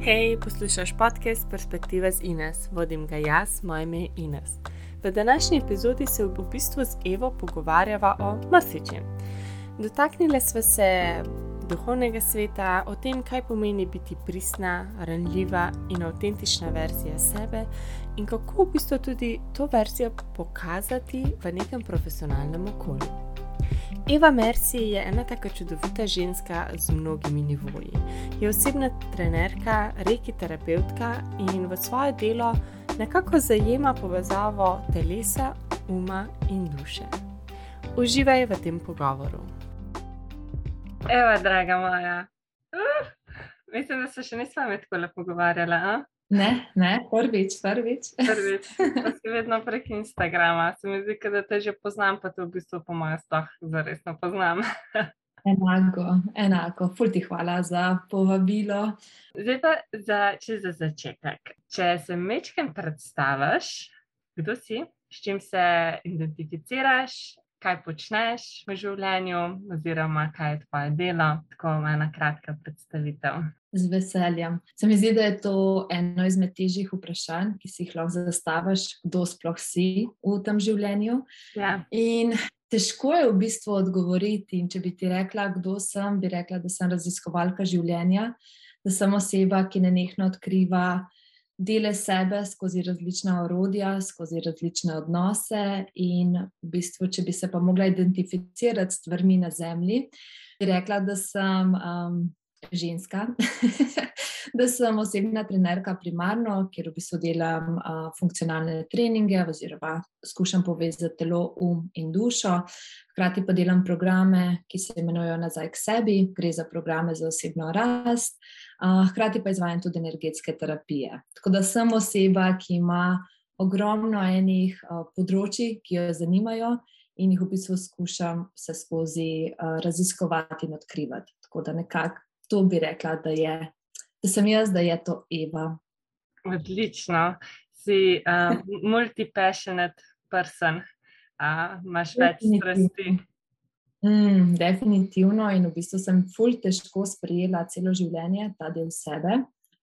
Hej, poslušaj podcast Perspektive z Ines, vodim ga jaz, moje ime je Ines. V današnji epizodi se v bistvu z Evo pogovarjava o marsičem. Dotaknili smo se duhovnega sveta, o tem, kaj pomeni biti pristna, ranljiva in avtentična verzija sebe, in kako v bistvu tudi to verzijo pokazati v nekem profesionalnem okolju. Eva Mersi je ena tako čudovita ženska z mnogimi nivoji. Je osebna trenerka, reki terapeutka in v svoje delo nekako zajema povezavo telesa, uma in duše. Uživaj v tem pogovoru. Eva, draga moja, uh, mislim, da se še nismo med tako lepo pogovarjali. Ne, ne, prvič, prvič. prvič. Si vedno prek Instagrama, se mi zdi, da te že poznam, pa te v bistvu po mojem stoh zaresno poznam. enako, enako. Ful ti hvala za povabilo. Zdaj pa za, če za začetek. Če se mečkem predstaviš, kdo si, s čim se identificiraš, kaj počneš v življenju, oziroma kaj je tvoje delo, tako ena kratka predstavitev. Z veseljem. Se mi zdi, da je to eno izmed težjih vprašanj, ki si jih lahko zastaviš, kdo sploh si v tem življenju. Ja. In težko je v bistvu odgovoriti. In če bi ti rekla, kdo sem, bi rekla, da sem raziskovalka življenja, da sem oseba, ki ne nekno odkriva dele sebe skozi različna orodja, skozi različne odnose. In v bistvu, če bi se pa mogla identificirati s stvarmi na zemlji, bi rekla, da sem um, ženska, da sem osebna trenerka primarno, kjer v bistvu delam uh, funkcionalne treninge oziroma skušam povezati telo, um in dušo. Hkrati pa delam programe, ki se imenujejo Nazaj k sebi, gre za programe za osebno rast. Hkrati pa izvajam tudi energetske terapije. Tako da sem oseba, ki ima ogromno enih področji, ki jo zanimajo in jih v bistvu skušam vse skozi raziskovati in odkrivati. Tako da nekako to bi rekla, da, je, da sem jaz, da je to Eva. Odlično, si um, multi-passionate person, uh, imaš več strasti. Mm, definitivno in v bistvu sem ful težko sprejela celo življenje, ta del sebe,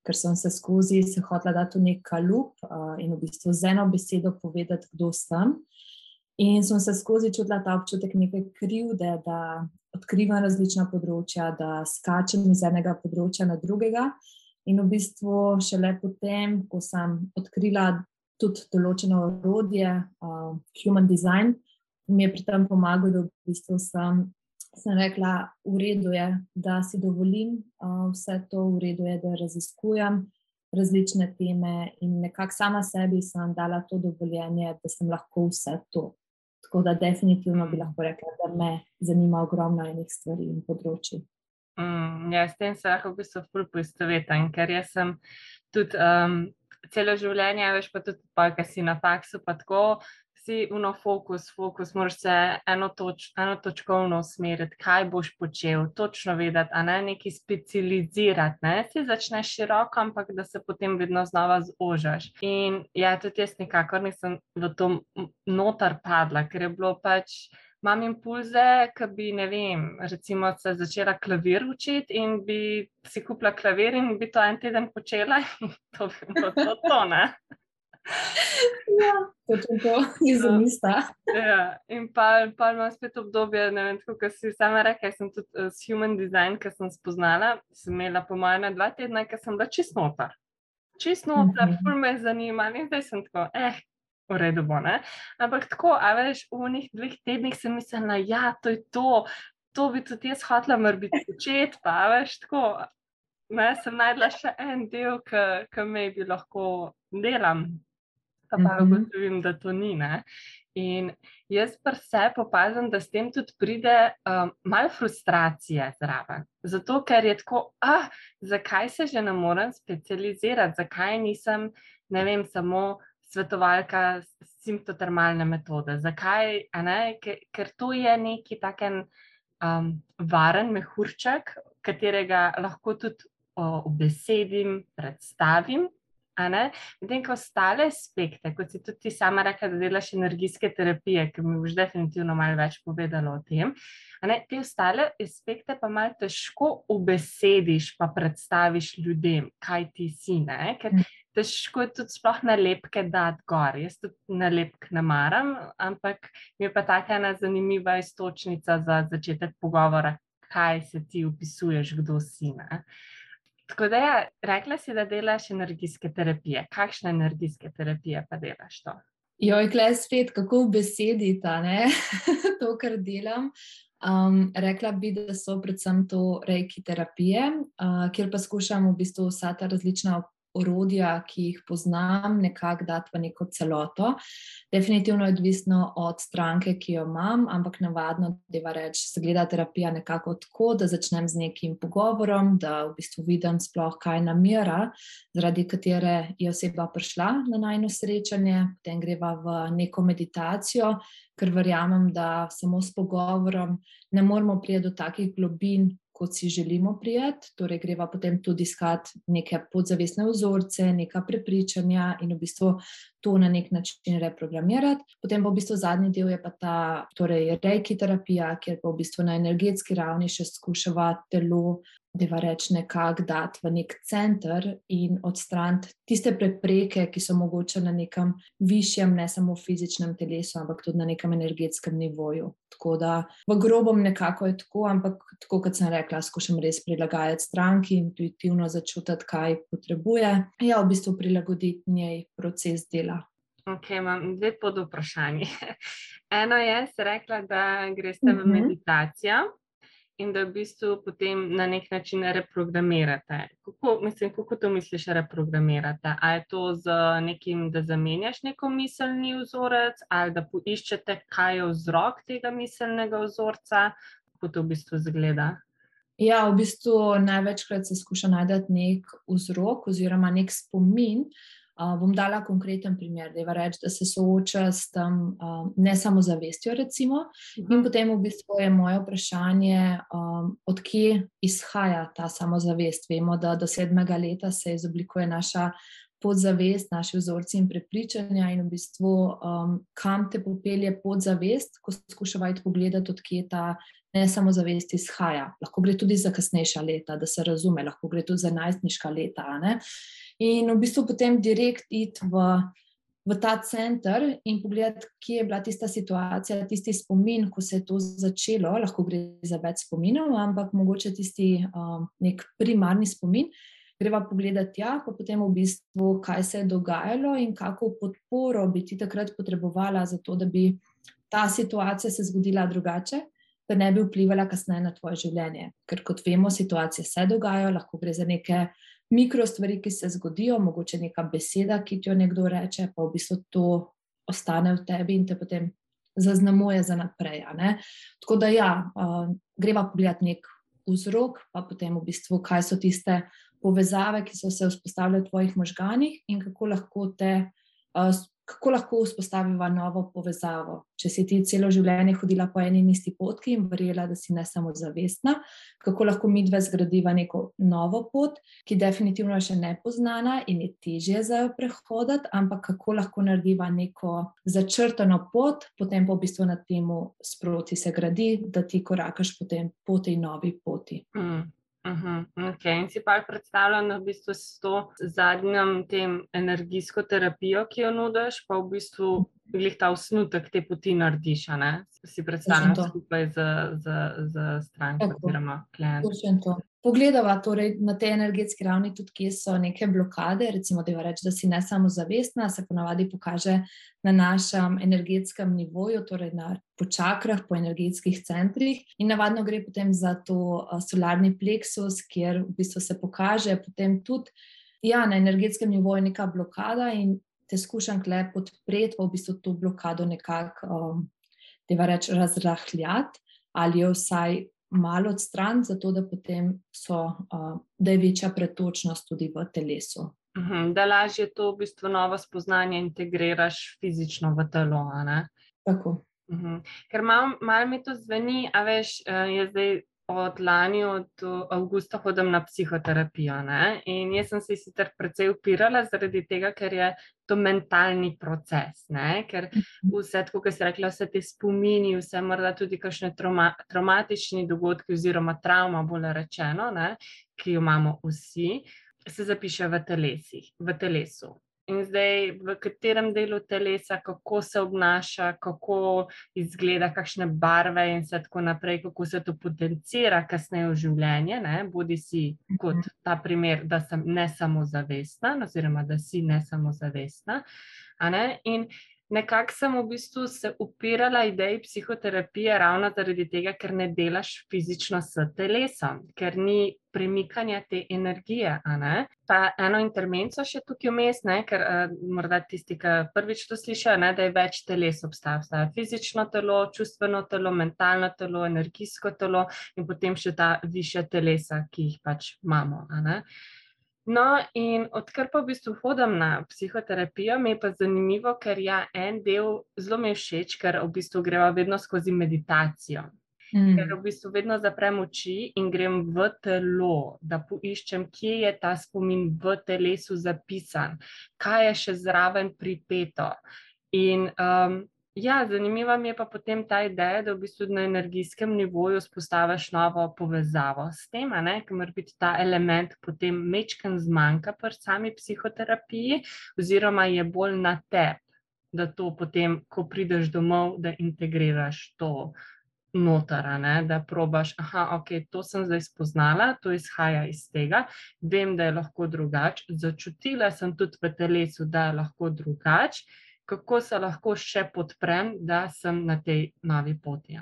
ker sem se skozi se hotela dati v nek kalup uh, in v bistvu z eno besedo povedati, kdo sem. In sem se skozi čutila ta občutek neke krivde, da odkrivam različna področja, da skačem iz enega področja na drugega. In v bistvu šele potem, ko sem odkrila tudi določeno orodje, uh, human design, mi je pri tem pomagal, da v bistvu sem, sem rekla, v redu je, da si dovolim uh, vse to, v redu je, da raziskujem različne teme in nekako sama sebi sem dala to dovoljenje, da sem lahko vse to. Tako da definitivno bi lahko rekla, da me zanima ogromno enih stvari in področji. Mm, ja, s tem se lahko v bistvu poistovetim, ker jaz sem tudi um, celo življenje, veš pa tudi, pa, kaj si na faksu, pa tako si uno fokus, fokus, moraš se eno, toč, eno točkovno usmeriti, kaj boš počel, točno vedeti, a ne neki specializirati. Ne? Si začneš široko, ampak da se potem vedno znova zožaš. In ja, tudi jaz nikakor nisem v to notar padla, ker je bilo pač. Imam impulze, ki bi, ne vem, recimo se začela klavir učiti in bi si kupila klavir in bi to en teden počela in to bi bilo to, to ne. Ja, točno to je za mesta. Ja, in pa, pa imam spet obdobje, ne vem, kako si sama rekla, sem tudi uh, s human design, ki sem spoznala, sem imela po mojem dva tedna, ker sem bila čist noter. Čist noter, uh -huh. ful me zanima in zdaj sem tako, eh. V redu bo, ne? Ampak tako, a veš, v njih dveh tednih sem mislila, ja, to je to, to bi tudi jaz hotela, mora biti začet, pa veš, tako. Ne, sem najdla še en del, ki me bi lahko delam, pa pa mhm. ugotovim, da to ni. Ne? In jaz pa se opazim, da s tem tudi pride um, malo frustracije zraven. Zato, ker je tako, ah, zakaj se že ne morem specializirati, zakaj nisem, ne vem, samo svetovalka simptotermalne metode. Zakaj, ker, ker to je neki taken um, varen mehurček, katerega lahko tudi obesedim, predstavim Medtem ko ostale aspekte, kot si tudi sama rekla, da delaš energijske terapije, ki mi boš definitivno malo več povedala o tem. Ne, te ostale aspekte pa malo težko ubesediš, pa predstaviš ljudem, kaj ti si. Ne? Ker mm. težko je tudi sploh nalepke dati gor. Jaz tudi nalepk ne maram, ampak mi je pa taka ena zanimiva istočnica za začetek pogovora, kaj se ti upisuješ, kdo si. Ne? Tako da, ja, rekla si, da delaš energijske terapije. Kakšne energijske terapije pa delaš to? Joj, klej spet, kako v besedi ta, to, kar delam. Um, rekla bi, da so predvsem to rejki terapije, uh, kjer pa skušam v bistvu vsa ta različna orodja, ki jih poznam, nekako dati v neko celoto. Definitivno je odvisno od stranke, ki jo imam, ampak navadno deva reči, se gleda terapija nekako tako, da začnem z nekim pogovorom, da v bistvu vidim sploh, kaj namera, zaradi katere je oseba prišla na najno srečanje, potem greva v neko meditacijo. Ker verjamem, da samo s pogovorom ne moremo priti do takih globin, kot si želimo prijeti, torej greva potem tudi iskati neke podzavestne vzorce, neka prepričanja in v bistvu to na nek način reprogramirati. Potem pa v bistvu zadnji del je pa ta, torej rejki terapija, kjer pa v bistvu na energetski ravni še skušava telo da reči nekako dati v nek center in odstraniti tiste prepreke, ki so mogoče na nekem višjem, ne samo fizičnem telesu, ampak tudi na nekem energetskem nivoju. Tako da v grobom nekako je tako, ampak tako kot sem rekla, skušam res prilagajati stranki, intuitivno začutiti, kaj potrebuje. Ja, v bistvu prilagoditi njej proces dela. Ok, imam dve pod vprašanje. Eno je, se rekla, da greš v mhm. meditacijo in da v bistvu potem na nek način reprogramirate. Kako, mislim, kako to misliš, reprogramirate? A je to z nekim, da zamenjaš neko miselni vzorec, ali da poiščete, kaj je vzrok tega miselnega vzorca, kako to v bistvu zgleda? Ja, v bistvu največkrat se skuša najti nek vzrok oziroma nek spomin. Uh, bom dala konkreten primer, da je reč, da se sooča s tem uh, ne samo zavestjo, recimo, uh -huh. in mhm. potem v bistvu je moje vprašanje, um, odkje izhaja ta samozavest. Vemo, da do sedmega leta se izoblikuje naša podzavest, naši vzorci in prepričanja, in v bistvu um, kam te popelje podzavest, ko skušavate pogledati, odkje ta ne samozavest izhaja. Lahko gre tudi za kasnejša leta, da se razume, lahko gre tudi za najstniška leta. Ne? In v bistvu potem direkt iti v, v ta center in pogledati, kje je bila tista situacija, tisti spomin, ko se je to začelo. Lahko gre za več spominov, ampak mogoče tisti um, nek primarni spomin. Greva pogledati, ja, pa potem v bistvu, kaj se je dogajalo in kako podporo bi ti takrat potrebovala, zato da bi ta situacija se zgodila drugače, da ne bi vplivala kasneje na tvoje življenje. Ker kot vemo, situacije se dogajajo, lahko gre za neke mikro stvari, ki se zgodijo, mogoče neka beseda, ki ti jo nekdo reče, pa v bistvu to ostane v tebi in te potem zaznamuje za naprej. Tako da, ja, uh, greva pogledati nek vzrok, pa potem v bistvu, kaj so tiste povezave, ki so se vzpostavile v tvojih možganjih in kako lahko te uh, kako lahko vzpostavimo novo povezavo. Če si ti celo življenje hodila po eni in isti potki in verjela, da si ne samo zavestna, kako lahko mi dve zgradiva neko novo pot, ki definitivno še ne poznana in je težje za jo prehoditi, ampak kako lahko narediva neko začrtano pot, potem pa v bistvu na tem sproti se gradi, da ti korakaš po tej novi poti. Mm. Uh -huh, okay. In si pa predstavljam, da v bistvu s to zadnjim tem energijsko terapijo, ki jo nudiš, pa v bistvu glih ta osnutek te poti narediš, ne? Si predstavljam skupaj z, z, z stranko oziroma klientom. Pogledava torej na te energetske ravni tudi, kje so neke blokade, recimo, da, reč, da si ne samo zavestna, se ponavadi pokaže na našem energetskem nivoju, torej na počakrah, po energetskih centrih. In navadno gre potem za to solarni pleksus, kjer v bistvu se pokaže potem tudi ja, na energetskem nivoju neka blokada in te skušam kle podpreti, pa v bistvu to blokado nekako, um, da reč, razrahljati ali jo vsaj malo odstraniti, zato da potem so, uh, da je večja pretočnost tudi v telesu. Uhum, da lažje to v bistvu novo spoznanje integriraš fizično v telo. Tako. Uhum. Ker malo mal mi to zveni, a veš, uh, je zdaj od lani, od avgusta, hodim na psihoterapijo. Ne? In jaz sem se sicer precej upirala zaradi tega, ker je to mentalni proces. Ne? Ker mhm. vse, kot ste rekli, vse te spomini, vse morda tudi kakšne trauma, traumatični dogodki, oziroma travma, bolj rečeno, ne? ki jo imamo vsi, se zapiše v, telesih, v telesu in zdaj v katerem delu telesa, kako se obnaša, kako izgleda, kakšne barve in tako naprej, kako se to potencira kasneje v življenje. Ne? Bodi si kot mhm. ta primer, da sem ne samo zavestna, oziroma da si ne samo zavestna. In nekako sem v bistvu se upirala ideji psihoterapije ravno zaradi tega, ker ne delaš fizično s telesom, ker ni premikanja te energije. Pa eno intervenco še tukaj vmes, ker uh, morda tisti, ki prvič to slišijo, ne? da je več teles obstaja. Obstaja fizično telo, čustveno telo, mentalno telo, energijsko telo in potem še ta više telesa, ki jih pač imamo. No, in odkar pa v bistvu hodim na psihoterapijo, mi je pa zanimivo, ker ja, en del zelo mi je všeč, ker v bistvu greva vedno skozi meditacijo. Mm. Ker v bistvu vedno zaprem oči in grem v telo, da poiščem, kje je ta spomin v telesu zapisan, kaj je še zraven pripeto. In um, Ja, zanimiva mi je pa potem ta ideja, da v bistvu na energijskem nivoju spostaviš novo povezavo s tem, ker mora biti ta element potem mečken zmanjka pri sami psihoterapiji, oziroma je bolj na tebi, da to potem, ko prideš domov, da integriraš to noter, da probaš, aha, ok, to sem zdaj spoznala, to izhaja iz tega, vem, da je lahko drugače, začutila sem tudi v telesu, da je lahko drugače kako se lahko še podprem, da sem na tej novi poti.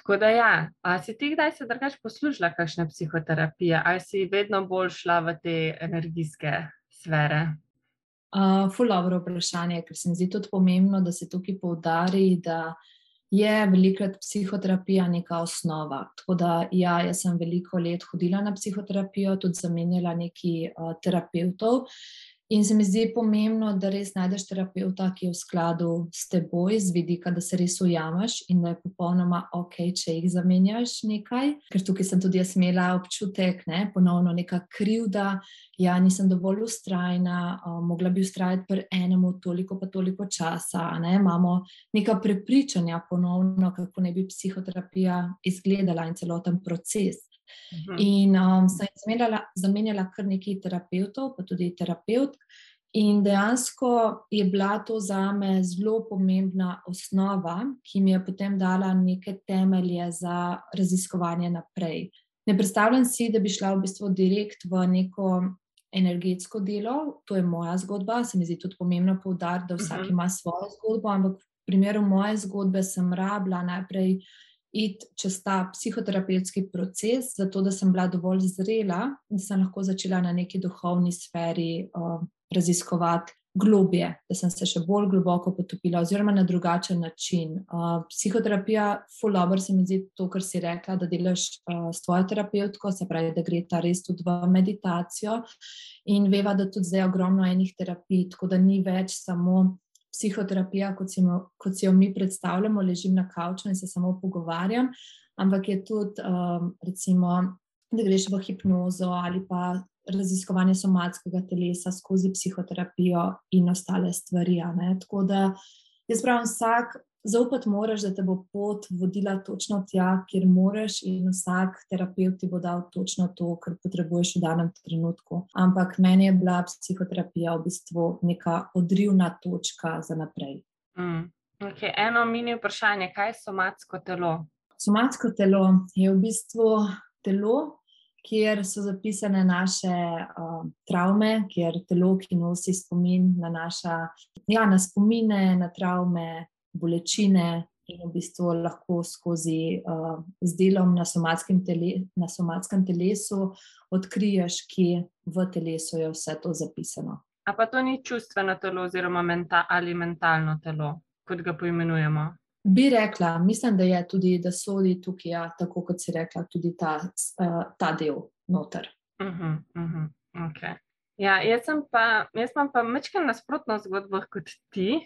Tako da, ja, a si ti kdaj se drugače poslužila kakšne psihoterapije, ali si vedno bolj šla v te energijske sfere? Uh, Fulovro vprašanje, ker se mi zdi tudi pomembno, da se tukaj poudari, da je velikrat psihoterapija neka osnova. Tako da, ja, jaz sem veliko let hodila na psihoterapijo, tudi zamenjala nekaj uh, terapeutov. In se mi zdi pomembno, da res najdeš terapeuta, ki je v skladu s teboj, z vidika, da se res ujameš in da je popolnoma ok, če jih zamenjaš nekaj. Ker tukaj sem tudi jaz imela občutek, ne, ponovno neka krivda, ja, nisem dovolj ustrajna, uh, mogla bi ustrajati pri enemu toliko pa toliko časa. Ne. Imamo neka prepričanja ponovno, kako ne bi psihoterapija izgledala in celoten proces. Mhm. In um, sem zamenjala, zamenjala kar nekaj terapeutov, pa tudi terapeut. In dejansko je bila to za me zelo pomembna osnova, ki mi je potem dala neke temelje za raziskovanje naprej. Ne predstavljam si, da bi šla v bistvu direkt v neko energetsko delo, to je moja zgodba. Se mi zdi tudi pomembno poudariti, da vsak mhm. ima svojo zgodbo, ampak v primeru moje zgodbe sem rabila najprej iti čez ta psihoterapevtski proces, zato da sem bila dovolj zrela, da sem lahko začela na neki duhovni sferi uh, raziskovati globje, da sem se še bolj globoko potopila, oziroma na drugačen način. Uh, psihoterapija, full dobro se mi zdi to, kar si rekla, da delaš uh, s tvojo terapevtko, se pravi, da gre ta res tudi v meditacijo. In veva, da tudi zdaj je ogromno enih terapij, tako da ni več samo psihoterapija, kot si, kot si jo mi predstavljamo, ležim na kavču in se samo pogovarjam, ampak je tudi, um, recimo, da greš v hipnozo ali pa raziskovanje somatskega telesa skozi psihoterapijo in ostale stvari. Tako da jaz pravim, vsak zaupati moraš, da te bo pot vodila točno tja, kjer moraš, in vsak terapeut ti bo dal točno to, kar potrebuješ v danem trenutku. Ampak meni je bila psihoterapija v bistvu neka odrivna točka za naprej. Mm. Okay. Eno mini vprašanje, kaj je somatsko telo? Somatsko telo je v bistvu telo, kjer so zapisane naše uh, travme, kjer telo, ki nosi spomin na naše ja, na spomine, na travme, bolečine in v bistvu lahko skozi uh, z delom na somatskem, tele, na somatskem telesu odkriješ, kje v telesu je vse to zapisano. A pa to ni čustveno telo oziroma menta ali mentalno telo, kot ga poimenujemo? Bi rekla, mislim, da je tudi, da sodi tukaj, ja, tako kot si rekla, tudi ta, uh, ta del noter. Uh -huh, uh -huh, okay. Ja, jaz pa, jaz pa mečkam nasprotno zgodbo kot ti,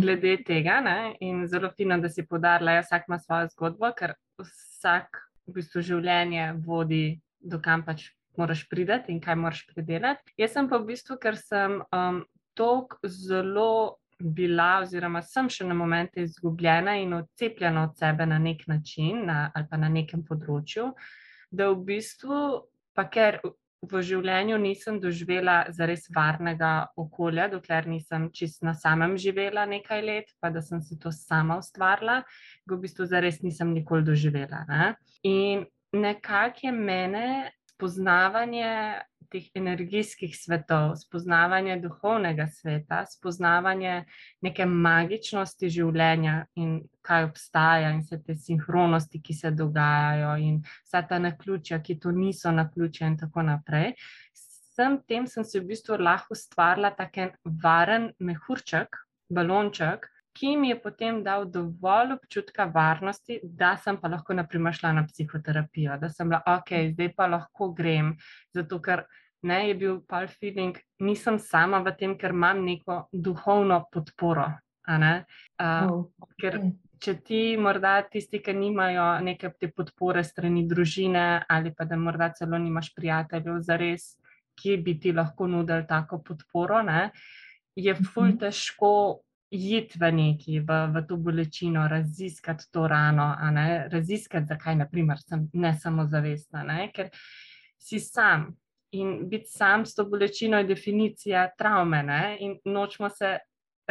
glede tega. Ne? In zelo fino, da si podarila, da ja, vsak ima svojo zgodbo, ker vsak v bistvu življenje vodi, do kam pač moraš priti in kaj moraš predelati. Jaz sem pa v bistvu, ker sem um, tako zelo bila, oziroma sem še na momente izgubljena in odcepljena od sebe na nek način na, ali pa na nekem področju, da v bistvu, pa ker v življenju nisem doživela zares varnega okolja, dokler nisem čist na samem živela nekaj let, pa da sem si to sama ustvarila, ga v bistvu zares nisem nikoli doživela. Ne? In nekako je mene spoznavanje teh energijskih svetov, spoznavanje duhovnega sveta, spoznavanje neke magičnosti življenja in kaj obstaja, in vse te sinhronosti, ki se dogajajo, in vsa ta naključja, ki to niso naključja, in tako naprej. Vsem tem sem si v bistvu lahko ustvarila tako varen mehurček, balonček, ki mi je potem dal dovolj občutka varnosti, da sem pa lahko, naprimer, šla na psihoterapijo, da sem bila, ok, zdaj pa lahko grem, zato ker ne je bil pal feeling, nisem sama v tem, ker imam neko duhovno podporo. Uh, oh, okay. Ker če ti, morda tisti, ki nimajo neke te podpore strani družine, ali pa da morda celo nimaš prijateljev, za res, ki bi ti lahko nudili tako podporo, ne, je ful mhm. težko iti v neki, v, v to bolečino, raziskati to rano, raziskati, zakaj naprimer, sem ne samo zavestna, ne? ker si sam. In biti sam s to bolečino je definicija travme, ne? in nočemo se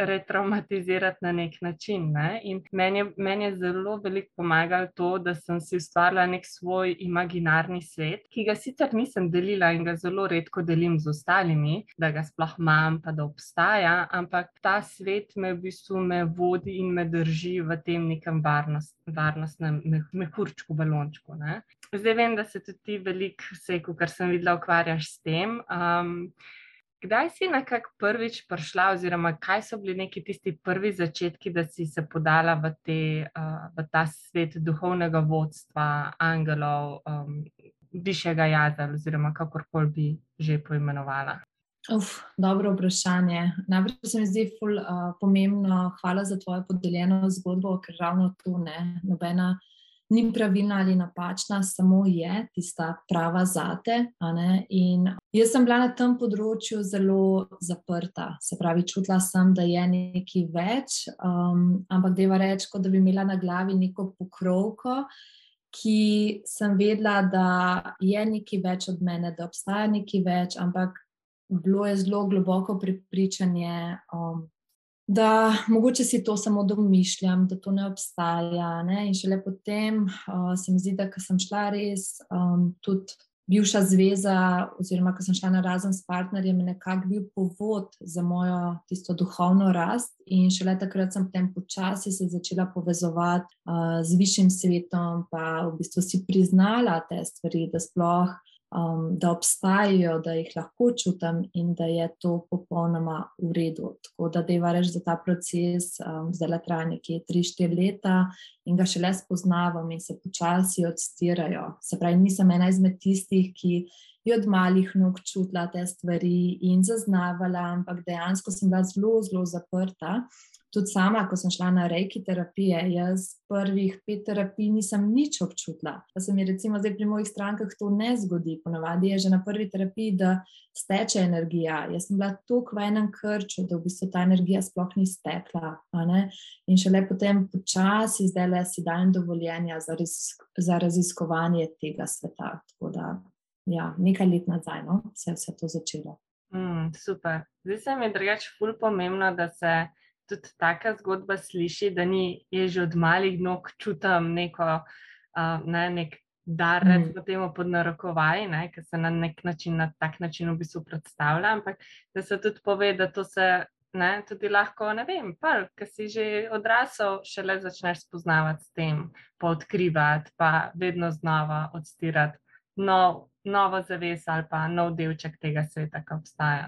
retraumatizirati na nek način. Ne? In meni je, men je zelo veliko pomagalo to, da sem si ustvarila nek svoj imaginarni svet, ki ga sicer nisem delila in ga zelo redko delim z ostalimi, da ga sploh imam, pa da obstaja, ampak ta svet me v bistvu me vodi in me drži v tem nekem varnost, varnostnem mehurčku, balončku. Ne? Zdaj vem, da se tudi ti veliko, kar sem videla, ukvarjaš s tem. Um, Kdaj si nekako prvič prišla, oziroma kaj so bili neki tisti prvi začetki, da si se podala v, te, uh, v ta svet duhovnega vodstva, angelov, um, višjega jada, oziroma kakorkoli bi že poimenovala? Uf, dobro vprašanje. Najprej se mi zdi ful, uh, pomembno, hvala za tvojo podeljeno zgodbo, ker ravno tu ne, nobena ni pravilna ali napačna, samo je tista prava zate. In jaz sem bila na tem področju zelo zaprta, se pravi, čutila sem, da je nekaj več, um, ampak deva reči, kot da bi imela na glavi neko pokrovko. Ki sem vedela, da je nekaj več od mene, da obstaja nekaj več, ampak bilo je zelo globoko prepričanje, um, da mogoče si to samo domišljam, da to ne obstaja. Ne? In šele potem uh, se mi zdi, da sem šla res um, tudi bivša zveza, oziroma ko sem šla na razen s partnerjem, nekako bil povod za mojo tisto duhovno rast. In šele takrat sem potem počasi se začela povezovati uh, z višjim svetom, pa v bistvu si priznala te stvari, da sploh um, da obstajajo, da jih lahko čutim in da je to popolnoma v redu. Tako da deva reči, da ta proces um, zdaj traja nekje 3-4 leta in ga šele spoznavam in se počasi odstirajo. Se pravi, nisem ena izmed tistih, ki. Je od malih nog čutila te stvari in zaznavala, ampak dejansko sem bila zelo, zelo zaprta tudi sama, ko sem šla na reki terapije, jaz prvih pet terapij nisem nič občutila. Da se mi recimo zdaj pri mojih strankah to ne zgodi. Ponavadi je že na prvi terapiji, da steče energija. Jaz sem bila tako v enem krču, da v bistvu ta energija sploh ni stekla. In šele potem počasi zdaj le si dajem dovoljenja za, razisk za raziskovanje tega sveta. Tako da ja, nekaj let nazaj no, se je vse to začelo. Mm, super. Zdaj se mi drugače ful pomembno, da se tudi taka zgodba sliši, da ni že od malih nog čutim neko, uh, ne, nek dar, mm. recimo temu pod narokovaj, ki se na nek način, na tak način v bistvu predstavlja, ampak da se tudi pove, da to se ne, tudi lahko, ne vem, pa, ker si že odrasel, šele začneš spoznavati s tem, pa odkrivati, pa vedno znova odstirati. No, Novo zaveso ali pa nov delček tega sveta, ki obstaja.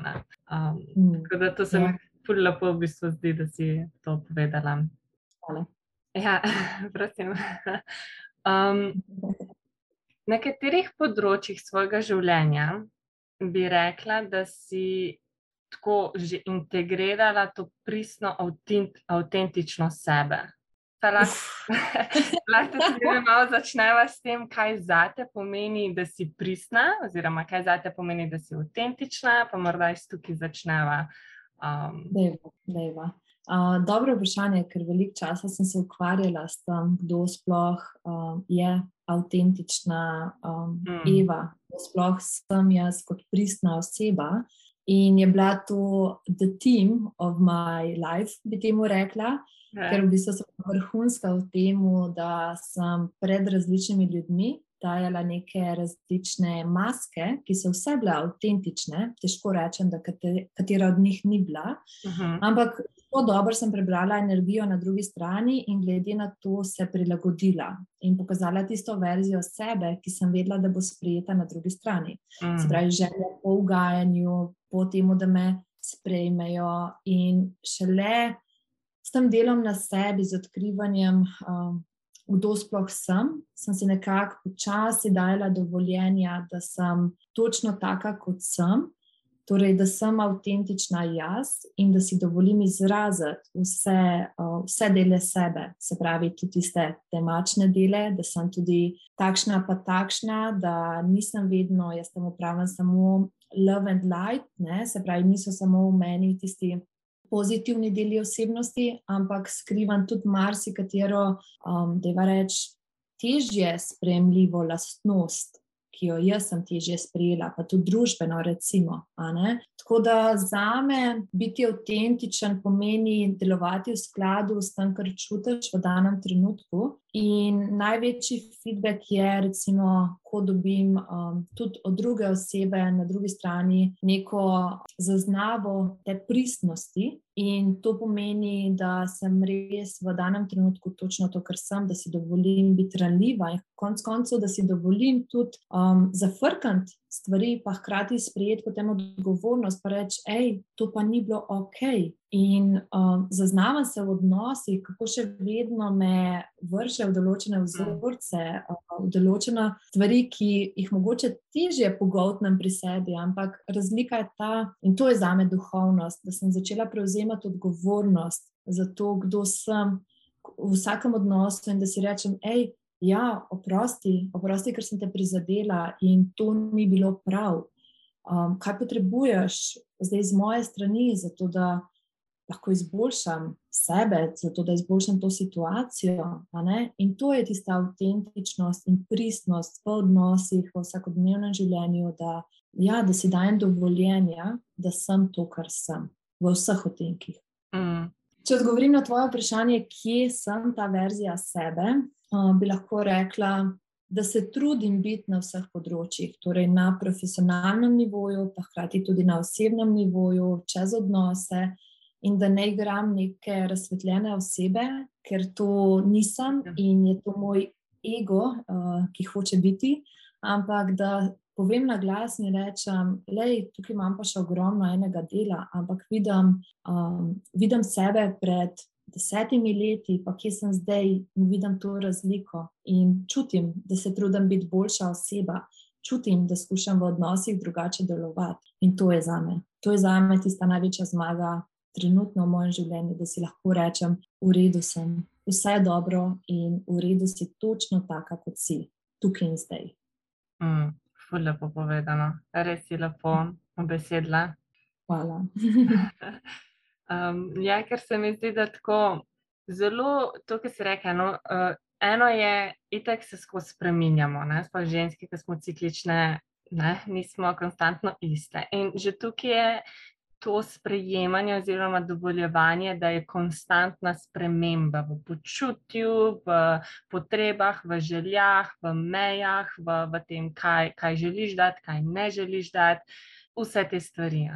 Um, mm. Tako da to se mi ja ful lepo v bistvu zdi, da si to povedala. Hvala. Ja, prosim. Um, na katerih področjih svojega življenja bi rekla, da si tako že integrirala to pristno, avtentično sebe? Lahko tudi malo začneva s tem, kaj za te pomeni, da si pristna, oziroma kaj za te pomeni, da si avtentična, pa morda iz tukaj začneva. Um... Dejva, dejva. Uh, dobro vprašanje, ker veliko časa sem se ukvarjala s tem, kdo sploh uh, je avtentična um, mm. Eva, kdo sploh sem jaz kot pristna oseba. In je bila to the team of my life, bi temu rekla, ne. ker v bistvu sem vrhunska v tem, da sem pred različnimi ljudmi dajala neke različne maske, ki so vse bile avtentične. Težko rečem, da katera od njih ni bila. Uh mhm. -huh. Ampak zelo dobro sem prebrala energijo na drugi strani in glede na to se prilagodila in pokazala tisto verzijo sebe, ki sem vedela, da bo sprejeta na drugi strani. Uh -huh. Se pravi, želja po ugajanju, po tem, da me sprejmejo in šele. S tem delom na sebi, z odkrivanjem um, kdo sploh sem, sem si nekako počasi dajala dovoljenja, da sem točno taka, kot sem, torej da sem avtentična jaz in da si dovolim izraziti vse, vse dele sebe, se pravi, tudi tiste temačne dele, da sem tudi takšna, pa takšna, da nisem vedno, jaz tam upravljam samo love and light, ne? se pravi, niso samo v meni tisti pozitivni deli osebnosti, ampak skrivam tudi marsikatero, um, da je reč, težje sprejemljivo lastnost, ki jo jaz sem težje sprejela, pa tudi družbeno, recimo. Tako da za me biti avtentičen pomeni delovati v skladu s tem, kar čutiš v danem trenutku. In največji feedback je, recimo, ko dobim um, tudi od druge osebe na drugi strani neko zaznavo te pristnosti. In to pomeni, da sem res v danem trenutku točno to, kar sem, da si dovolim biti ranljiva in konec koncev, da si dovolim tudi um, zafrkati stvari, pa hkrati sprejeti potem odgovornost, pa reči, hej, to pa ni bilo ok. In um, zaznavam se v odnosih, kako še vedno me vrše v določene vzorce, v določene stvari, ki jih mogoče težje pogotnem pri sebi, ampak razlika je ta, in to je za me duhovnost, da sem začela prevzemati odgovornost za to, kdo sem v vsakem odnosu in da si rečem, hej, ja, oprosti, oprosti, ker sem te prizadela in to ni bilo prav. Um, kaj potrebuješ zdaj z moje strani, zato da lahko izboljšam sebe, zato da izboljšam to situacijo. In to je tista avtentičnost in pristnost v odnosih, v vsakodnevnem življenju, da, ja, da si dajem dovoljenja, da sem to, kar sem, v vseh otenkih. Mm. Če odgovorim na tvoje vprašanje, kje sem ta verzija sebe, bi lahko rekla, da se trudim biti na vseh področjih, torej na profesionalnem nivoju, pa hkrati tudi na osebnem nivoju, čez odnose, in da ne igram neke razsvetljene osebe, ker to nisem ja. in je to moj ego, uh, ki hoče biti, ampak da. Povem na glas in rečem, da tukaj imam pa še ogromno enega dela, ampak vidim, um, vidim sebe pred desetimi leti, pa kje sem zdaj in vidim to razliko in čutim, da se trudim biti boljša oseba, čutim, da skušam v odnosih drugače delovati in to je za me. To je za me tista največja zmaga trenutno v mojem življenju, da si lahko rečem, v redu sem, vse je dobro in v redu si točno taka, kot si tukaj in zdaj. Mm, lepo povedano, res si lepo obesedla. Hvala. Um, ja, ker se mi zdi, da tako zelo to, kar si rekel. No, uh, eno je, itek se skozi spremenjamo, sploh ženske, ki smo ciklične, ne, nismo konstantno iste. In že tukaj je to sprejemanje oziroma dovoljevanje, da je konstantna sprememba v počutju, v potrebah, v željah, v mejah, v, v tem, kaj, kaj želiš dati, kaj ne želiš dati vse te stvari.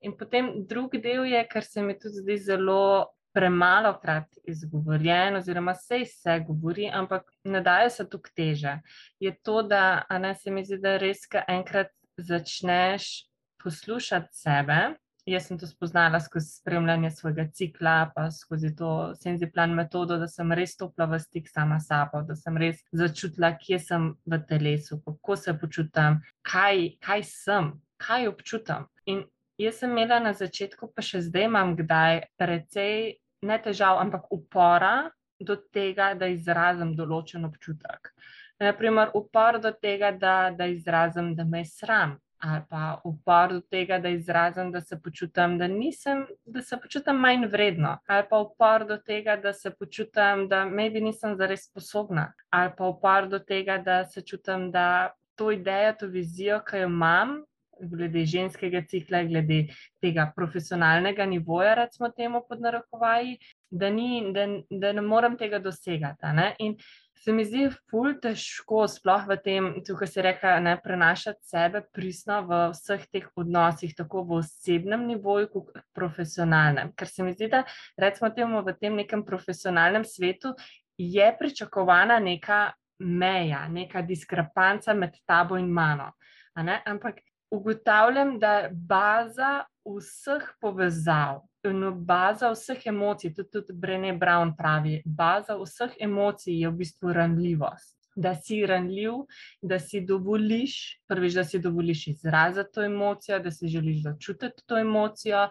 In potem drugi del je, kar se mi tudi zdi zelo premalo krat izgovorjen, oziroma se vse govori, ampak ne daje se tu teže. Je to, da ne, se mi zdi, da res, ki enkrat začneš poslušati sebe. Jaz sem to spoznala skozi spremljanje svojega cikla, pa skozi to senziplan metodo, da sem res stopila v stik sama s sabo, da sem res začutila, kje sem v telesu, kako se počutam, kaj, kaj sem, kaj občutam. In jaz sem imela na začetku, pa še zdaj imam, kdaj precej ne težav, ampak upora, do tega, da izrazim določen občutek. Naprimer, upor do tega, da, da izrazim, da me je sram, ali pa upor do tega, da izrazim, da se počutim, da, nisem, da se počutim manj vredno, ali pa upor do tega, da se počutim, da maybe nisem zares sposobna, ali pa upor do tega, da se čutim, da to idejo, to vizijo, ki jo imam. Glede ženskega cikla, glede tega profesionalnega nivoja, recimo temu pod narekovaji, da, ni, da, da ne morem tega dosegati. Ne? In se mi zdi ful težko, sploh v tem, tukaj se reka, ne prenašati sebe pristno v vseh teh odnosih, tako v osebnem nivoju, kot profesionalnem. Ker se mi zdi, da recimo temu v tem nekem profesionalnem svetu je pričakovana neka meja, neka diskrepanca med tabo in mano. Ampak ugotavljam, da baza vseh povezav, no, baza vseh emocij, tudi, tudi Brené Brown pravi, baza vseh emocij je v bistvu ranljivost. Da si ranljiv, da si dovoliš, prvič, da si dovoliš izraziti to emocijo, da si želiš začutiti to emocijo,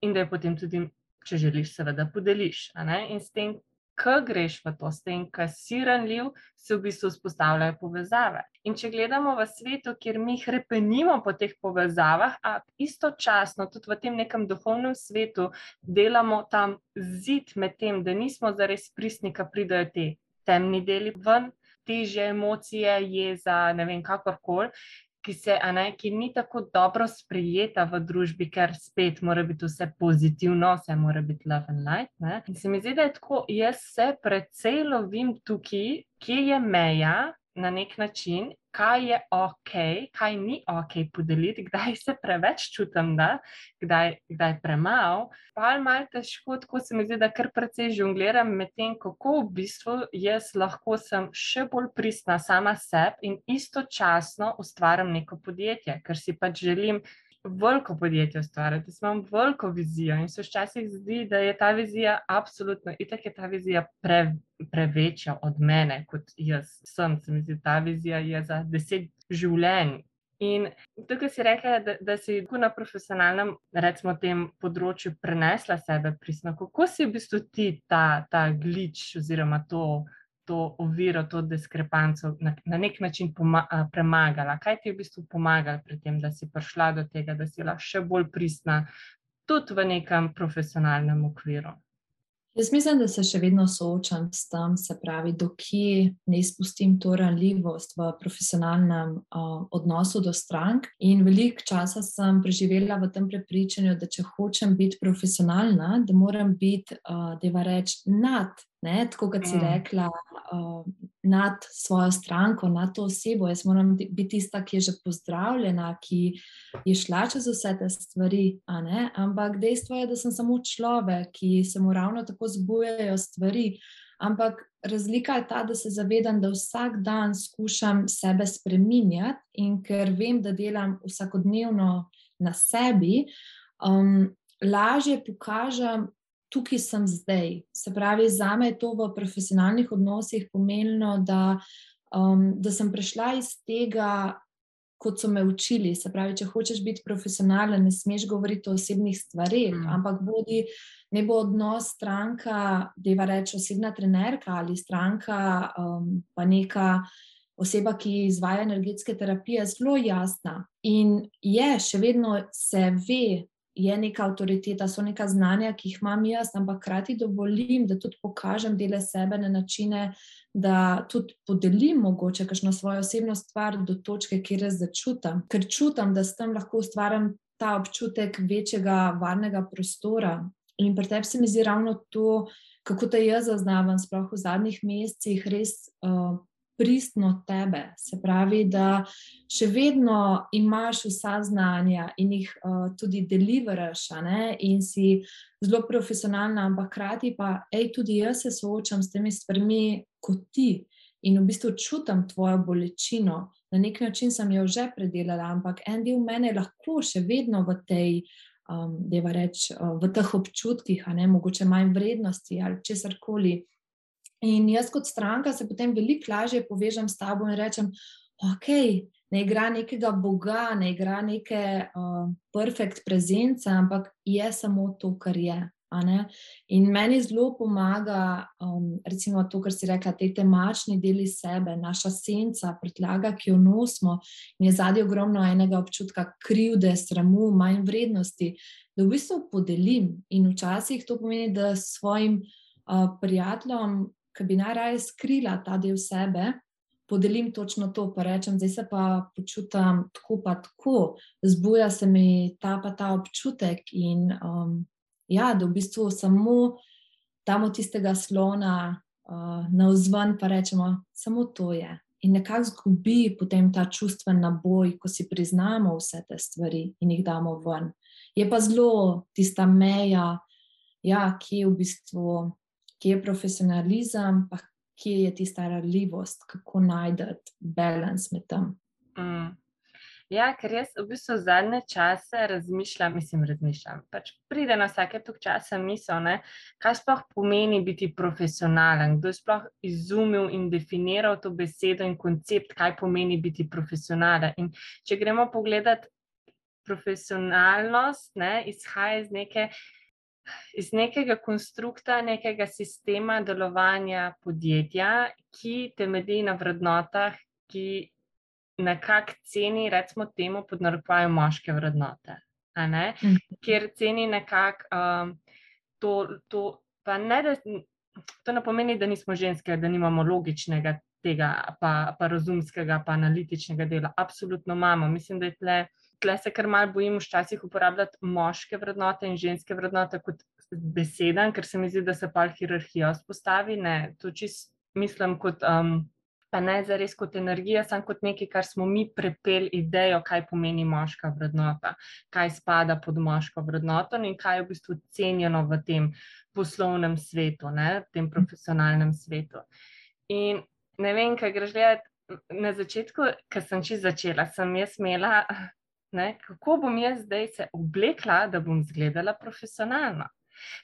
in da jo potem tudi, če želiš, seveda podeliš. In s tem, ko greš v to, s tem, ko si ranljiv, se v bistvu vzpostavljajo povezave. In če gledamo v svetu, kjer mi krepenimo po teh povezavah, a istočasno tudi v tem nekem duhovnem svetu delamo tam zid med tem, da nismo zares pristni, ko pridajo te temni deli ven. Teže emocije, jeza, ne vem, kakorkoli, ki, se, ne, ki ni tako dobro sprijeta v družbi, ker spet mora biti vse pozitivno, vse mora biti love and light. Ne. In se mi zdi, da je tako, jaz se precej lovim tukaj, kje je meja na nek način, kaj je ok, kaj ni ok podeliti, kdaj se preveč čutim, da, kdaj, kdaj premalo. Pa je malo težko, tako se mi zdi, da kar precej žongliram med tem, kako v bistvu jaz lahko sem še bolj pristna sama sebi in istočasno ustvarjam neko podjetje, ker si pač želim veliko podjetje ustvarjati, jaz imam veliko vizijo in se včasih zdi, da je ta vizija absolutno, itak je ta vizija pre, prevečja od mene, kot jaz sem. Se mi zdi, ta vizija je za deset življenj. In tukaj si rekla, da, da si na profesionalnem, recimo, tem področju prenesla sebe pristno. Kako si v bistvu ti ta, ta glič oziroma to to oviro, to diskrepanco na, na nek način premagala? Kaj ti je v bistvu pomagalo pri tem, da si prišla do tega, da si lahko še bolj pristna, tudi v nekem profesionalnem okviru? Jaz mislim, da se še vedno soočam s tem, se pravi, dokje ne izpustim to ranljivost v profesionalnem uh, odnosu do strank. In veliko časa sem preživela v tem prepričanju, da če hočem biti profesionalna, da moram biti, uh, da je reč, nad Ne, tako kot si mm. rekla, uh, nad svojo stranko, nad to osebo. Jaz moram biti tista, ki je že pozdravljena, ki je šla čez vse te stvari. Ampak dejstvo je, da sem samo človek, ki se mu ravno tako zbujajo stvari. Ampak razlika je ta, da se zavedam, da vsak dan skušam sebe spremenjati in ker vem, da delam vsakodnevno na sebi, um, lažje pokažem tukaj sem zdaj. Se pravi, za me je to v profesionalnih odnosih pomenilo, da, um, da sem prišla iz tega, kot so me učili. Se pravi, če hočeš biti profesionalen, ne smeš govoriti o osebnih stvarih, mm. ampak bodi. Ne bo odnos stranka, da je reč osebna trenerka ali stranka, um, pa neka oseba, ki izvaja energetske terapije, zelo jasna. In je, še vedno se ve, je neka avtoriteta, so neka znanja, ki jih imam jaz, ampak hkrati dovolim, da tudi pokažem dele sebe na načine, da tudi podelim mogoče kakšno svojo osebno stvar do točke, kjer jaz začutam, ker čutim, da s tem lahko ustvarjam ta občutek večjega varnega prostora. In pri tebi se mi zdi ravno to, kako te jaz zaznavam, sploh v zadnjih mesecih, res uh, pristno tebe. Se pravi, da še vedno imaš vsa znanja in jih uh, tudi deliveraš, in si zelo profesionalna, ampak hkrati pa, hej, tudi jaz se soočam s temi stvarmi kot ti in v bistvu čutim tvojo bolečino. Na nek način sem jo že predelala, ampak en del mene lahko še vedno v tej. Um, reč, uh, v teh občutkih, ne, mogoče manj vrednosti ali česar koli, In jaz, kot stranka, se potem veliko lažje povežem s tabo in rečem, ok, ne igra nekega Boga, ne igra neke uh, perfekt prezence, ampak je samo to, kar je. In meni zelo pomaga, um, recimo, to, kar si rekla, te temačni deli sebe, naša senca, predlaga, ki jo nosimo, in je zadnji ogromno enega občutka krivde, sramu, manj vrednosti, da v bistvu podelim. In včasih to pomeni, da svojim uh, prijateljem, ki bi najraje skrila ta del sebe, podelim točno to, pa rečem, zdaj se pa počutim tako, pa tako, zbuja se mi ta pa ta občutek. In, um, ja, da v bistvu samo damo tistega slona uh, na vzven, pa rečemo, samo to je. In nekako zgubi potem ta čustven naboj, ko si priznamo vse te stvari in jih damo ven. Je pa zelo tista meja, ja, ki je v bistvu, ki je profesionalizem, pa kje je tista ranljivost, kako najti balans med tem. Mm. Ja, ker jaz v bistvu zadnje čase razmišljam, mislim, razmišljam. Pač pride na vsake tok časa misel, ne, kaj sploh pomeni biti profesionalen, kdo je sploh izumil in definiral to besedo in koncept, kaj pomeni biti profesionalen. In če gremo pogledat profesionalnost, ne, izhaja iz neke. Iz nekega konstrukta, nekega sistema delovanja podjetja, ki temelji na vrednotah, ki nekako ceni, recimo, temu podnarekovajo moške vrednote. Mhm. Ker ceni nekako um, to, to, pa ne, da, to ne pomeni, da nismo ženske, da nimamo logičnega tega, pa, pa razumskega, pa analitičnega dela. Absolutno imamo. Mislim, da je tle. Tle se kar malo bojim včasih uporabljati moške vrednote in ženske vrednote kot beseden, ker se mi zdi, da se pa hierarhija vzpostavi. Ne, to čist mislim kot um, pa ne za res kot energija, samo kot nekaj, kar smo mi prepeli idejo, kaj pomeni moška vrednota, kaj spada pod moško vrednoto in kaj je v bistvu cenjeno v tem poslovnem svetu, ne, v tem profesionalnem svetu. In ne vem, kaj greš gledati. Na začetku, ko sem čisto začela, sem jaz imela, ne, kako bom jaz zdaj se oblekla, da bom izgledala profesionalno.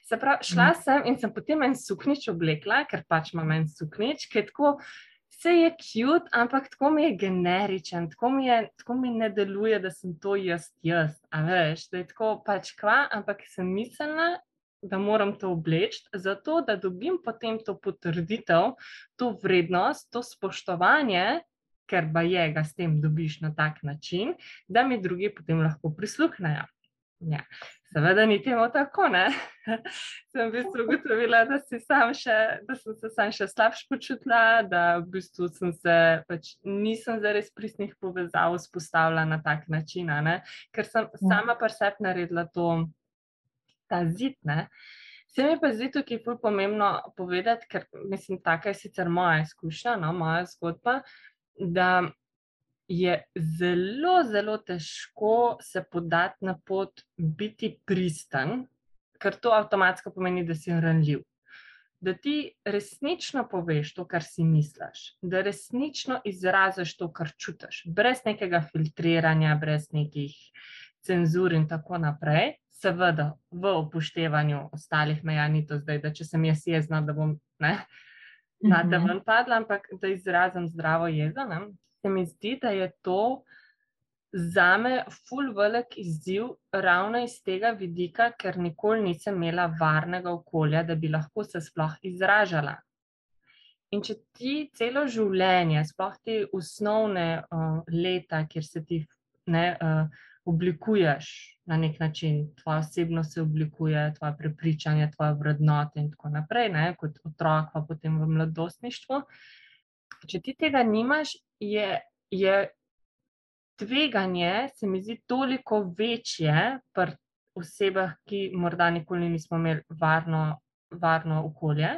Se pravi, šla mm. sem in sem potem en suknič oblekla, ker pač imam en suknič, ki je tako vse je cute, ampak tako mi je generičen, tako mi, je, tako mi ne deluje, da sem to jaz, jaz. A veš, da je tako pač kva, ampak sem mislila, da moram to obleči, zato da dobim potem to potrditev, to vrednost, to spoštovanje. Ker pa je, ga s tem dobiš na tak način, da mi drugi potem lahko prisluhnejo. Ja. Seveda ni temu tako, ne. sem v bistvu ugotovila, da, še, da sem se sam še slabše počutila, da v bistvu sem se pač nisem zares pristnih povezav vzpostavila na tak način, ne? ker sem ja. sama pa sebi naredila to, ta zid. Ne? Se mi pa zdi tukaj pomembno povedati, ker mislim, taka je sicer moja izkušnja, no, moja zgodba, da je zelo, zelo težko se podati na pot, biti pristen, ker to avtomatsko pomeni, da si ranljiv. Da ti resnično poveš to, kar si misliš, da resnično izraziš to, kar čutiš, brez nekega filtriranja, brez nekih cenzur in tako naprej. Seveda, v upoštevanju ostalih meja, ni to zdaj, da če sem jaz jezna, da bom ne, na te mhm. ven padla, ampak da izrazim zdravo jezo. Ne se mi zdi, da je to za me ful velik izziv ravno iz tega vidika, ker nikoli nisem imela varnega okolja, da bi lahko se sploh izražala. In če ti celo življenje, sploh te osnovne uh, leta, kjer se ti ne, uh, oblikuješ na nek način, tvoja osebnost se oblikuje, tvoje prepričanje, tvoje vrednote in tako naprej, ne, kot otrok, pa potem v mladostništvu. Če ti tega nimaš, je, je tveganje, se mi zdi, toliko večje pri osebah, ki morda nikoli nismo imeli varno, varno okolje,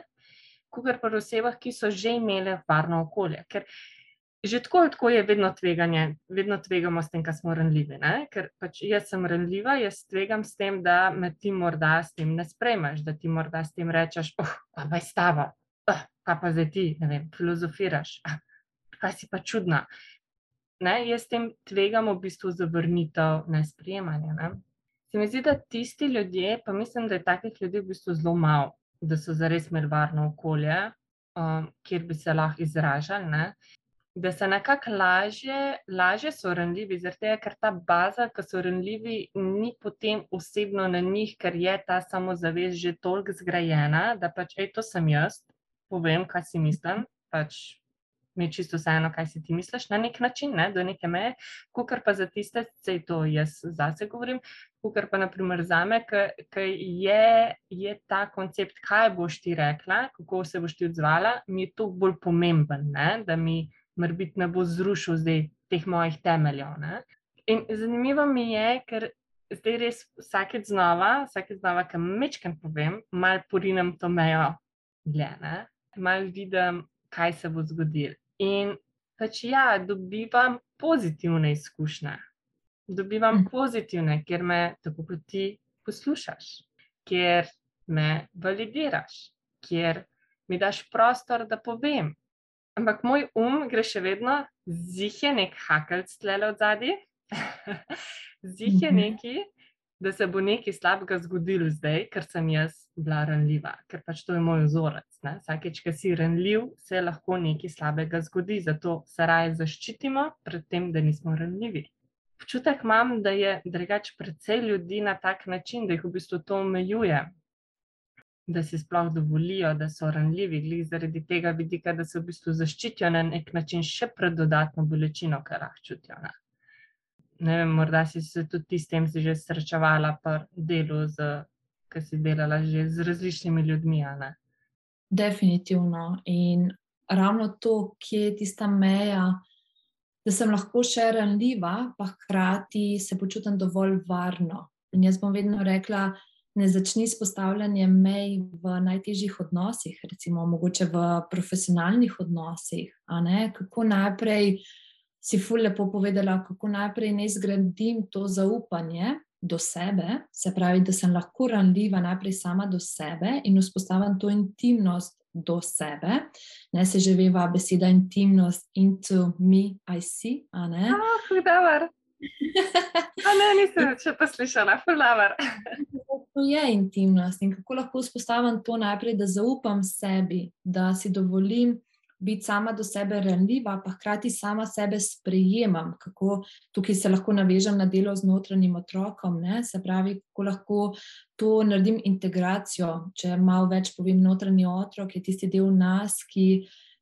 kot pri osebah, ki so že imeli varno okolje. Ker že tako, tako je vedno tveganje, vedno tvegamo s tem, kar smo ranljivi. Ne? Ker pač jaz sem ranljiva, jaz tvegam s tem, da me ti morda s tem ne sprejmeš, da ti morda s tem rečeš, oh, pa je stava. Uh, kaj pa zdaj ti, ne vem, filozofiraš, uh, kaj si pa čudna. Ne, jaz s tem tvegam v bistvu zavrnitev, ne sprejemanje. Ne. Se mi zdi, da tisti ljudje, pa mislim, da je takih ljudi v bistvu zelo malo, da so zares imeli varno okolje, um, kjer bi se lahko izražali. Ne. Da se nekako lažje, lažje so ranljivi, tega, ker ta baza, ki so ranljivi, ni potem osebno na njih, ker je ta samozavest že toliko zgrajena, da pač, hej, to sem jaz, povem, kaj si mislim, pač mi je čisto vseeno, kaj si ti misliš na nek način, ne, do neke meje, kukar pa za tiste, sej to jaz zase govorim, kukar pa naprimer za me, ker je, je ta koncept, kaj boš ti rekla, kako se boš ti odzvala, mi je to bolj pomemben, ne, da mi morbit ne bo zrušil zdaj teh mojih temeljev. Ne. In zanimivo mi je, ker zdaj res vsakeč znova, vsakeč znova, ki mečkam povem, mal porinem to mejo dlje, ne, mal vidim, kaj se bo zgodilo. In pač ja, dobivam pozitivne izkušnje. Dobivam mm. pozitivne, ker me tako kot ti poslušaš, ker me validiraš, ker mi daš prostor, da povem. Ampak moj um gre še vedno, zih je nek hakelc tlele od zadnji, zih je mhm. neki, da se bo nekaj slabega zgodilo zdaj, ker sem jaz bila ranljiva, ker pač to je moj vzorec. Ne? Vsakeč, ki si ranljiv, se lahko nekaj slabega zgodi, zato se raje zaščitimo pred tem, da nismo ranljivi. Občutek imam, da je drugače precej ljudi na tak način, da jih v bistvu to omejuje, da si sploh dovolijo, da so ranljivi, glih zaradi tega vidika, da se v bistvu zaščitijo na nek način še pred dodatno bolečino, kar lahko čutijo. Ne? ne vem, morda si se tudi ti s tem že srečevala, pa delo, ki si delala že z različnimi ljudmi. Definitivno. In ravno to, kje je tista meja, da sem lahko še ranljiva, pa hkrati se počutim dovolj varno. In jaz bom vedno rekla, ne začni s postavljanjem mej v najtežjih odnosih, recimo mogoče v profesionalnih odnosih. Kako najprej si ful lepo povedala, kako najprej ne zgradim to zaupanje do sebe, se pravi, da sem lahko ranljiva najprej sama do sebe in vzpostavim to intimnost do sebe. Ne se že veva beseda intimnost, into me, I see. Ah, hudavar. ne, nisem še poslušala, fulavar. To je intimnost in kako lahko vzpostavim to najprej, da zaupam sebi, da si dovolim biti sama do sebe ranljiva, pa hkrati sama sebe sprejemam, kako tukaj se lahko navežem na delo z notranjim otrokom. Ne? Se pravi, kako lahko to naredim integracijo. Če malo več povem, notranji otrok je tisti del nas, ki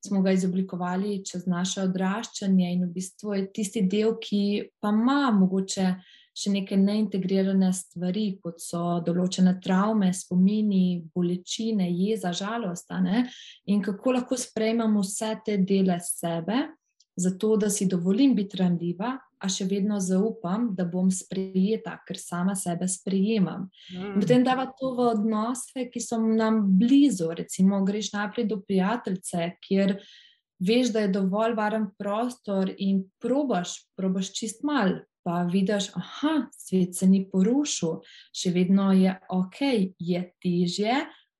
smo ga izoblikovali čez naše odraščanje in v bistvu je tisti del, ki pa ima mogoče še neke neintegrirane stvari, kot so določene travme, spomini, bolečine, jeza, žalost. In kako lahko sprejmemo vse te dele sebe, zato da si dovolim biti ranljiva, a še vedno zaupam, da bom sprejeta, ker sama sebe sprejemam. Mm. Potem dava to v odnose, ki so nam blizu. Recimo, greš naprej do prijateljice, kjer. Veš, da je dovolj varen prostor, in probaš, probaš čist mal, pa vidiš, da svet se ni porušil, še vedno je ok, je težje,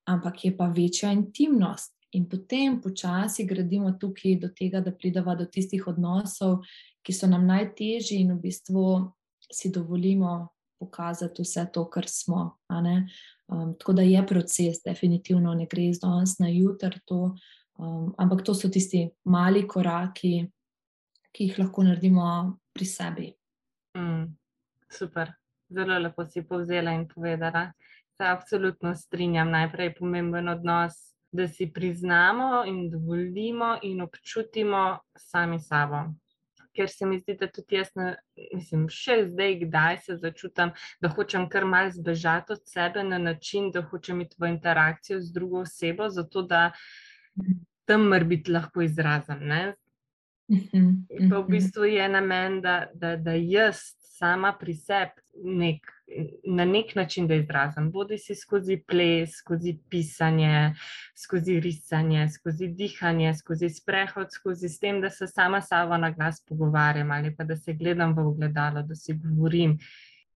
ampak je pa večja intimnost. In potem počasi gradimo tukaj do tega, da pridemo do tistih odnosov, ki so nam najtežji, in v bistvu si dovolimo pokazati vse to, kar smo. Um, tako da je proces, definitivno ne gre iz danes na jutr, to, um, ampak to so tisti mali koraki, ki jih lahko naredimo pri sebi. Mm, super, zelo lepo si povzela in povedala. Se absolutno strinjam. Najprej je pomemben odnos, da si priznamo in dovolimo in občutimo sami sabo. Ker se mi zdi, da tudi jaz, ne, mislim, še zdaj, kdaj se začutim, da hočem kar malce zbežati od sebe na način, da hočem iti v interakcijo z drugo osebo, zato da tam mora biti lahko izrazen. Ne? Mhm, pa v mhm. bistvu je namen, da, da, da jaz sama pri sebi nek, na nek način da izrazim. Bodi si skozi ples, skozi pisanje, skozi risanje, skozi dihanje, skozi sprehod, skozi s tem, da se sama sabo na glas pogovarjam ali pa da se gledam v ogledalo, da si govorim.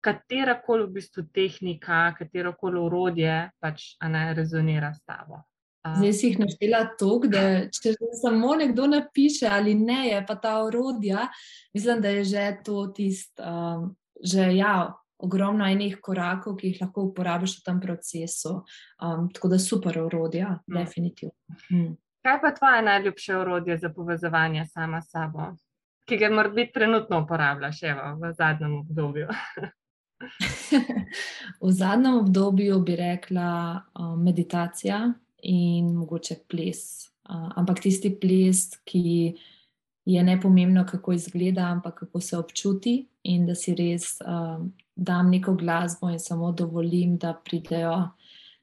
Katera koli v bistvu tehnika, katero koli urodje pač ne rezonira s tabo. Zdaj si jih naštela tako, da če samo nekdo napiše ali ne, je pa ta orodja, mislim, da je že to tisto, um, že ja, ogromno enih korakov, ki jih lahko uporabiš v tem procesu. Um, tako da super orodja, mm. definitivno. Mm. Kaj pa tvoje najljubše orodje za povezovanje sama s sabo, ki ga morda trenutno uporabljaš evo, v zadnjem obdobju? v zadnjem obdobju bi rekla uh, meditacija in mogoče ples. Uh, ampak tisti ples, ki je ne pomembno, kako izgleda, ampak kako se občuti, in da si res uh, dam neko glasbo in samo dovolim, da pridejo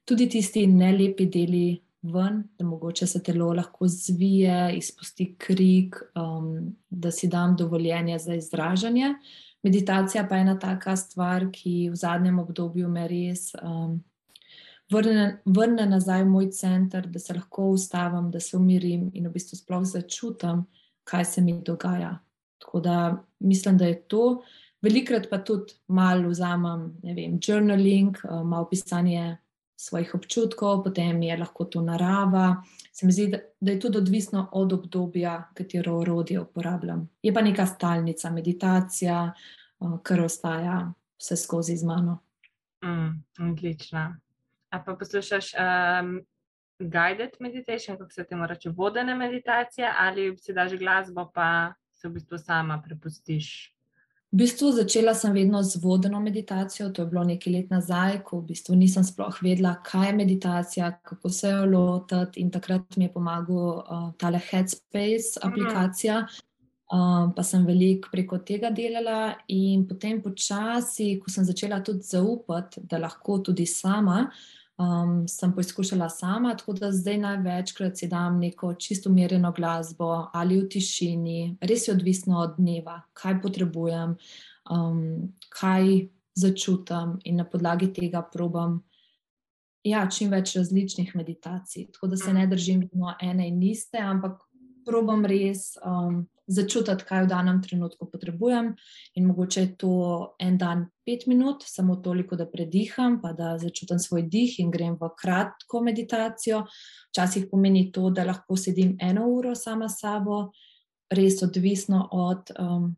tudi tisti nelepi deli ven, da mogoče se telo lahko zvije, izpusti krik, um, da si dam dovoljenje za izražanje. Meditacija pa je ena taka stvar, ki v zadnjem obdobju me res um, vrne, vrne nazaj v moj center, da se lahko ustavim, da se umirim in v bistvu sploh začutim, kaj se mi dogaja. Tako da mislim, da je to. Velikrat pa tudi malo vzamem, ne vem, journaling, uh, malo pisanje svojih občutkov, potem je lahko to narava. Se mi zdi, da, da je tudi odvisno od obdobja, katero orodje uporabljam. Je pa neka stalnica, meditacija, uh, kar ostaja vse skozi z mano. Mm, odlično. A pa poslušaš um, guided meditation, kako se temu reče, vodene meditacije, ali si daš glasbo, pa se v bistvu sama prepustiš V bistvu začela sem vedno z vodeno meditacijo, to je bilo nekaj let nazaj, ko v bistvu nisem sploh vedela, kaj je meditacija, kako se jo lotiti. In takrat mi je pomagal uh, tale Headspace mhm. aplikacija, uh, pa sem veliko preko tega delala. In potem počasi, ko sem začela tudi zaupati, da lahko tudi sama. Um, sem poizkušala sama, tako da zdaj največkrat si dam neko čisto umirjeno glasbo ali v tišini, res je odvisno od dneva, kaj potrebujem, um, kaj začutim in na podlagi tega probam. Ja, čim več različnih meditacij, tako da se ne držim ene in iste, ampak probam res um, začutiti, kaj v danem trenutku potrebujem. In mogoče je to en dan, pet minut, samo toliko, da prediham, pa da začutim svoj dih in grem v kratko meditacijo. Včasih pomeni to, da lahko sedim eno uro sama s sabo, res odvisno od. Um,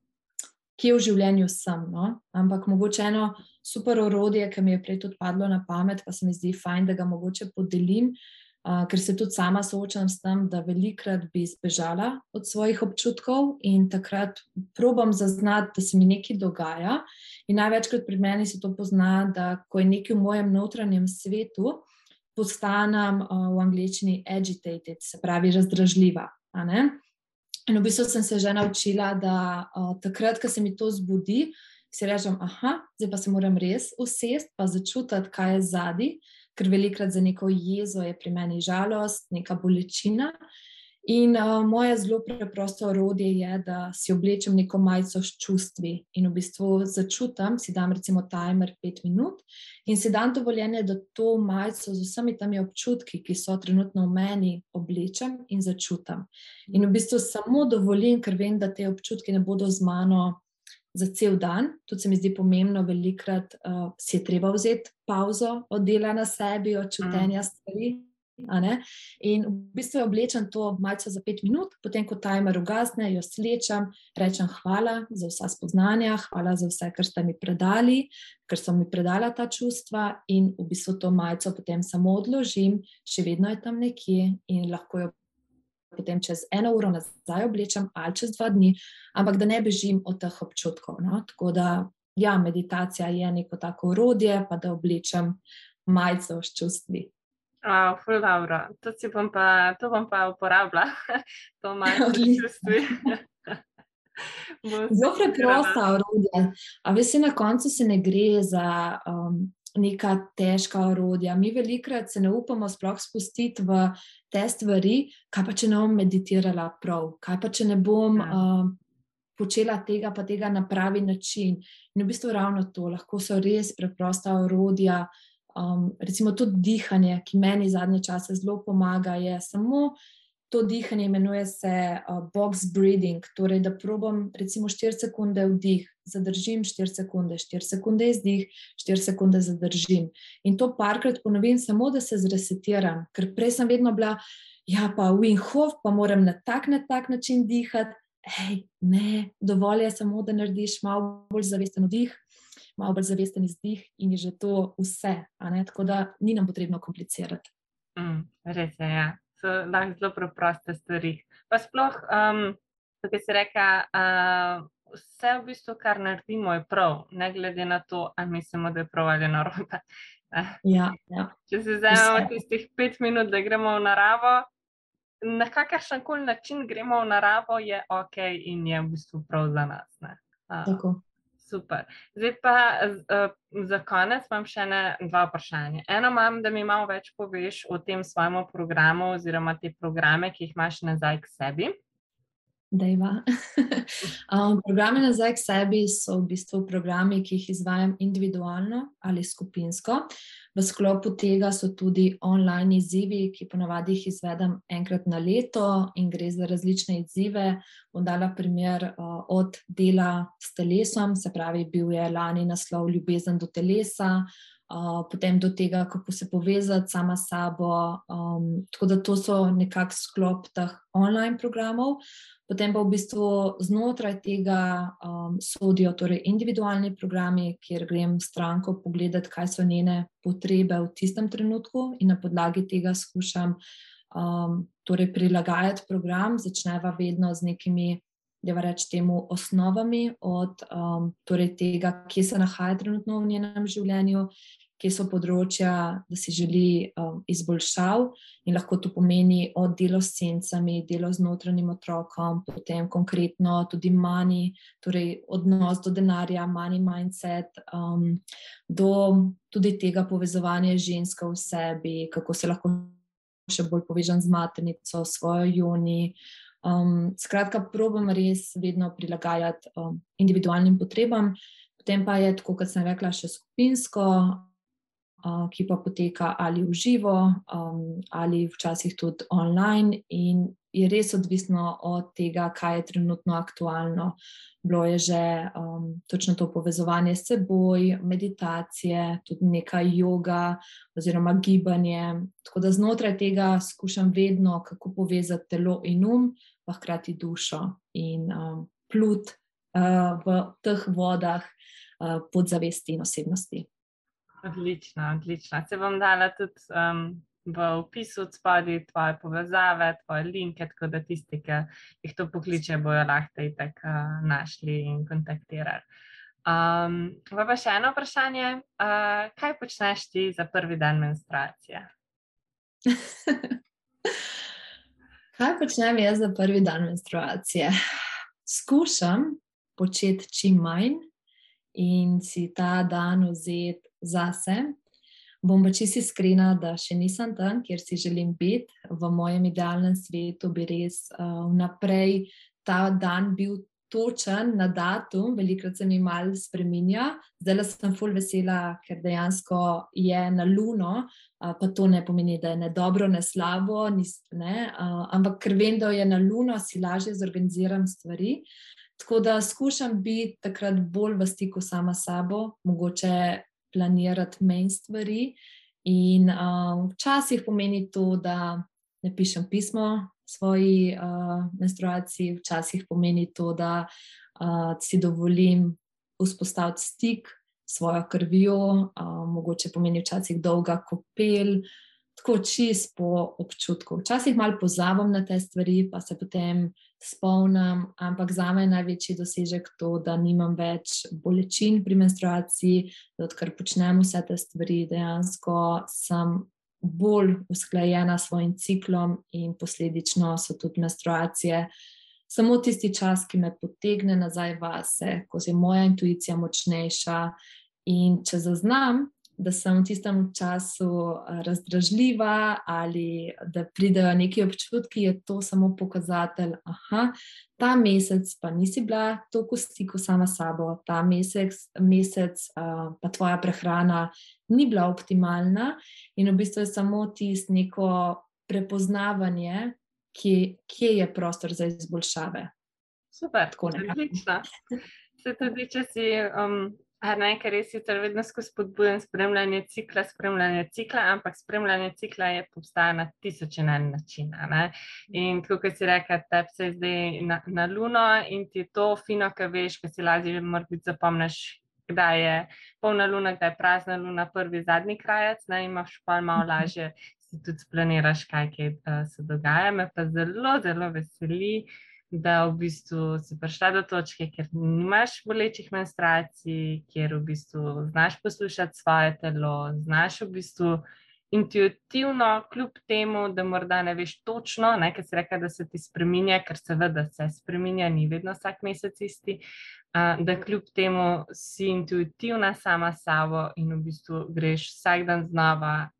Kje v življenju sem. No? Ampak mogoče eno super orodje, ki mi je prej tudi padlo na pamet, pa se mi zdi fajn, da ga mogoče podelim, ker se tudi sama soočam s tem, da velikrat bi zbežala od svojih občutkov in takrat probam zaznati, da se mi nekaj dogaja. In največkrat pri meni se to pozna, da ko je nekaj v mojem notranjem svetu, postanem uh, v angleščini agitated, se pravi razdražljiva. In v bistvu sem se že naučila, da uh, takrat, ko se mi to zbudi, si rečem, ah, zdaj pa se moram res usesti, pa začutiti, kaj je zadnji ker velikrat za neko jezo je pri meni žalost, neka bolečina. In uh, moje zelo preprosto orodje je, da si oblečem neko majico s čustvi in v bistvu začutam, si dam recimo timer 5 minut in si dam dovoljenje, da to majico z vsemi temi občutki, ki so trenutno v meni, oblečem in začutam. In v bistvu samo dovolim, ker vem, da te občutki ne bodo z mano za cel dan. Tudi se mi zdi pomembno, velikrat uh, si je treba vzeti pauzo od dela na sebi, od čutenja mm. stvari. In v bistvu je oblečen to malce za pet minut, potem ko timer ugasne, jo slečem, rečem hvala za vsa spoznanja, hvala za vse, kar ste mi predali, ker so mi predala ta čustva in v bistvu to malce potem samo odložim, še vedno je tam nekje in lahko jo potem čez eno uro nazaj oblečem, ali čez dva dni, ampak da ne bežim od teh občutkov. No? Tako da, ja, meditacija je neko tako urodje, pa da oblečem majico s čustvi. Oh, to, bom pa, to bom pa uporabljala, to majico s čustvi. Zelo preprosta orodja. A veš, na koncu se ne gre za um, neka težka orodja. Mi velikrat se ne upamo sploh spustiti v te stvari, kaj pa če ne bom meditirala prav, kaj pa če ne bom uh, počela tega, pa tega na pravi način. In v bistvu ravno to, lahko so res preprosta orodja. Um, recimo tudi dihanje, ki meni zadnje čase zelo pomaga, je samo to dihanje imenuje se uh, box breathing, torej da probam recimo 4 sekunde vdih, zadržim 4 sekunde, 4 sekunde izdih, 4 sekunde zadržim. In to parkrat ponovim, samo da se zresetiram, ker prej sem vedno bila, ja, pa Wim Hof, pa moram na tak, na tak način dihati. Hej, ne, dovolj je samo, da narediš malo bolj zavesten vdih, malo bolj zavesten izdih in je že to vse. Tako da ni nam potrebno komplicirati. Mm, res je, ja uh, lahko zelo preproste stvari. Pa sploh, um, kot si reka, uh, vse v bistvu, kar naredimo, je prav, ne glede na to, ali mislimo, da je prav ali narobe. Ja, ja. Če se vzamemo tistih pet minut, da gremo v naravo, na kakršen koli način gremo v naravo, je ok in je v bistvu prav za nas. Uh, super. Zdaj pa uh, za konec imam še ne, dva vprašanja. Eno imam, da mi malo več poveš o tem svojem programu oziroma te programe, ki jih imaš nazaj k sebi. um, programe nazaj k sebi so v bistvu programi, ki jih izvajam individualno ali skupinsko. V sklopu tega so tudi online izzivi, ki ponavadi jih izvedem enkrat na leto in gre za različne izzive. Bom dala primer uh, od dela s telesom, se pravi, bil je lani naslov Ljubezen do telesa. Uh, potem do tega, kako se povezati sama s sabo. Um, tako da to so nekakšen sklop teh online programov. Potem pa v bistvu znotraj tega um, sodijo torej individualni programi, kjer grem stranko pogledati, kaj so njene potrebe v tistem trenutku, in na podlagi tega skušam um, torej prilagajati program. Začneva vedno z nekimi, da rečem, temu osnovami, od um, torej tega, kje se nahaja trenutno v njenem življenju, kje so področja, da si želi um, izboljšav in lahko to pomeni od delo s sencami, delo z notranjim otrokom, potem konkretno tudi mani, torej odnos do denarja, mani mindset, um, do tudi tega povezovanja ženska v sebi, kako se lahko še bolj povežem z maternico, svojo juni. Um, skratka, probujem res vedno prilagajati um, individualnim potrebam. Potem pa je, tako kot sem rekla, še skupinsko, ki pa poteka ali v živo, um, ali včasih tudi online, in je res odvisno od tega, kaj je trenutno aktualno. Bilo je že um, točno to povezovanje s seboj, meditacije, tudi nekaj yoga oziroma gibanje. Tako da znotraj tega skušam vedno, kako povezati telo in um, pa hkrati dušo in um, plut uh, v teh vodah uh, podzavesti in osebnosti. Odlično, odlično. Se bom dala tudi um, v opisu spodaj tvoje povezave, tvoje linke, tako da tisti, ki jih to pokliče, bojo lahko tako uh, našli in kontaktirali. Um, pa še eno vprašanje. Uh, kaj počneš ti za prvi dan menstruacije? kaj počnem jaz za prvi dan menstruacije? Skušam početi čim manj in si ta dan vzeti zase. Bom pa čisto iskrena, da še nisem tam, kjer si želim biti. V mojem idealnem svetu bi res uh, vnaprej ta dan bil točen na datum, velikrat se mi mal spremenja. Zdaj sem full vesela, ker dejansko je na luno, uh, pa to ne pomeni, da je ne dobro, ne slabo, nis, ne, uh, ampak ker vem, da je na luno, si lažje zorganiziram stvari. Tako da skušam biti takrat bolj v stiku sama s sabo, mogoče planirati menj stvari. In uh, včasih pomeni to, da ne pišem pismo svoji uh, menstruaciji, včasih pomeni to, da uh, si dovolim vzpostaviti stik s svojo krvjo, uh, mogoče pomeni včasih dolga kopel. Tako čist po občutku. Včasih malo pozabim na te stvari, pa se potem spomnim, ampak za me je največji dosežek to, da nimam več bolečin pri menstruaciji, da odkar počnem vse te stvari, dejansko sem bolj usklajena s svojim ciklom in posledično so tudi menstruacije. Samo tisti čas, ki me potegne nazaj vase, ko je moja intuicija močnejša. In če zaznam, da sem v tistem času eh, razdražljiva ali da pridejo neki občutki, je to samo pokazatelj, da ta mesec pa nisi bila tako stiku sama s sabo, ta mesec, mesec uh, pa tvoja prehrana ni bila optimalna in v bistvu je samo tisto neko prepoznavanje, kje, kje je prostor za izboljšave. Super, tako nekako. Se tudi, če si um, Ne, ker res sicer vedno spodbujam spremljanje cikla, spremljanje cikla, ampak spremljanje cikla je obstaja na tisoče načina. In tako, kot si rekel, tebi se je zdaj na, na luno in ti je to fino, kar veš, ker si lažje morda zapomniš, kdaj je polna luna, kdaj je prazna luna, prvi, zadnji krajec, ne, imaš pa malo lažje si tudi splaniraš, kaj kaj, uh, se dogaja. Me pa zelo, zelo veseli, da v bistvu si prišla do točke, ker nimaš bolečih menstruacij, kjer v bistvu znaš poslušati svoje telo, znaš v bistvu intuitivno, kljub temu, da morda ne veš točno, ne, ker si rekel, da se ti spremenja, ker seveda se spremenja, ni vedno vsak mesec isti. Uh, da kljub temu si intuitivna sama s sabo in v bistvu greš vsak dan znova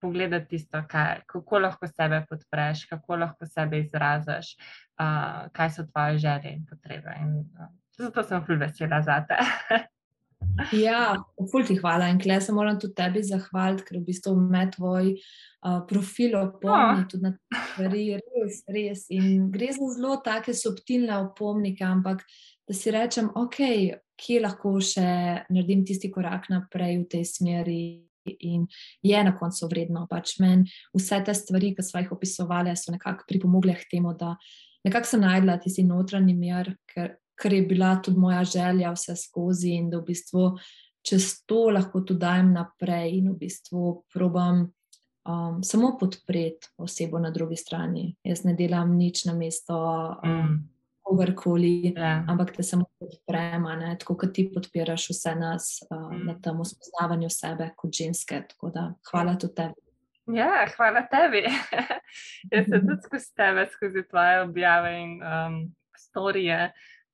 pogledati tisto, kaj, kako lahko sebe podpreš, kako lahko sebe izraziš, uh, kaj so tvoje želje in potrebe. In, uh, zato sem fulj vesela za te. Ja, ful ti hvala in kle se moram tudi tebi zahvaliti, ker v bistvu me tvoj uh, profil opomni oh. tudi na te stvari, res, res. In gre za zelo take subtilne opomnike, ampak da si rečem, ok, kje lahko še naredim tisti korak naprej v tej smeri. In je na koncu vredno. Pač meni vse te stvari, ki smo jih opisovali, so nekako pripomogle k temu, da nekako sem najdla tisti notranji mir, ker kar je bila tudi moja želja vse skozi in da v bistvu čez to lahko tudi dajem naprej in v bistvu probam um, samo podpreti osebo na drugi strani. Jaz ne delam nič na mesto. Um, mm. Kogarkoli. Ja. ampak te samo podprema, ne? tako kot ti podpiraš vse nas uh, mm. na tem spoznavanju sebe kot ženske. Da, hvala tudi tebi. Ja, hvala tebi. Jaz se tudi skozi tebe, skozi tvoje objave in um, storije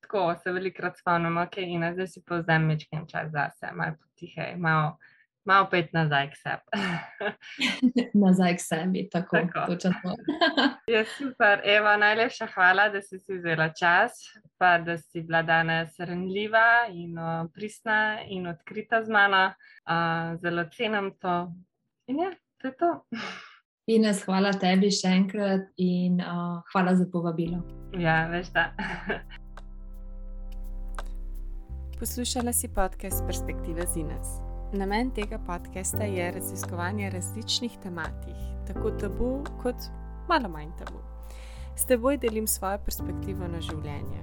tako se velikokrat spomnim, ok, in zdaj si povzem večkrat čas za se, malo potihe, malo, malo pet nazaj k sebi. nazaj k sebi, tako točno. Je super, Eva, najlepša hvala, da si si vzela čas, pa da si bila danes renljiva in uh, pristna in odkrita z mano. Uh, zelo cenim to. In ja, to je to. Ines, hvala tebi še enkrat in uh, hvala za povabilo. Ja, veš da. Poslušala si podcast Perspektive Zines. Namen tega podcasta je raziskovanje različnih tematik, tako tabu kot malo manj tabu. S teboj delim svojo perspektivo na življenje.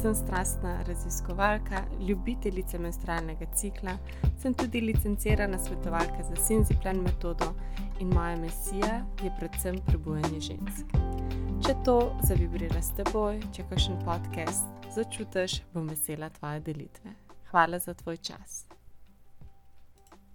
Sem strastna raziskovalka, ljubiteljica menstrualnega cikla, sem tudi licencirana svetovalka za Sinziplen metodo in moja misija je predvsem prebujanje žensk. Če to zavibrira s teboj, če kakšen podcast začutiš, bom vesela tvoje delitve. Hvala za tvoj čas.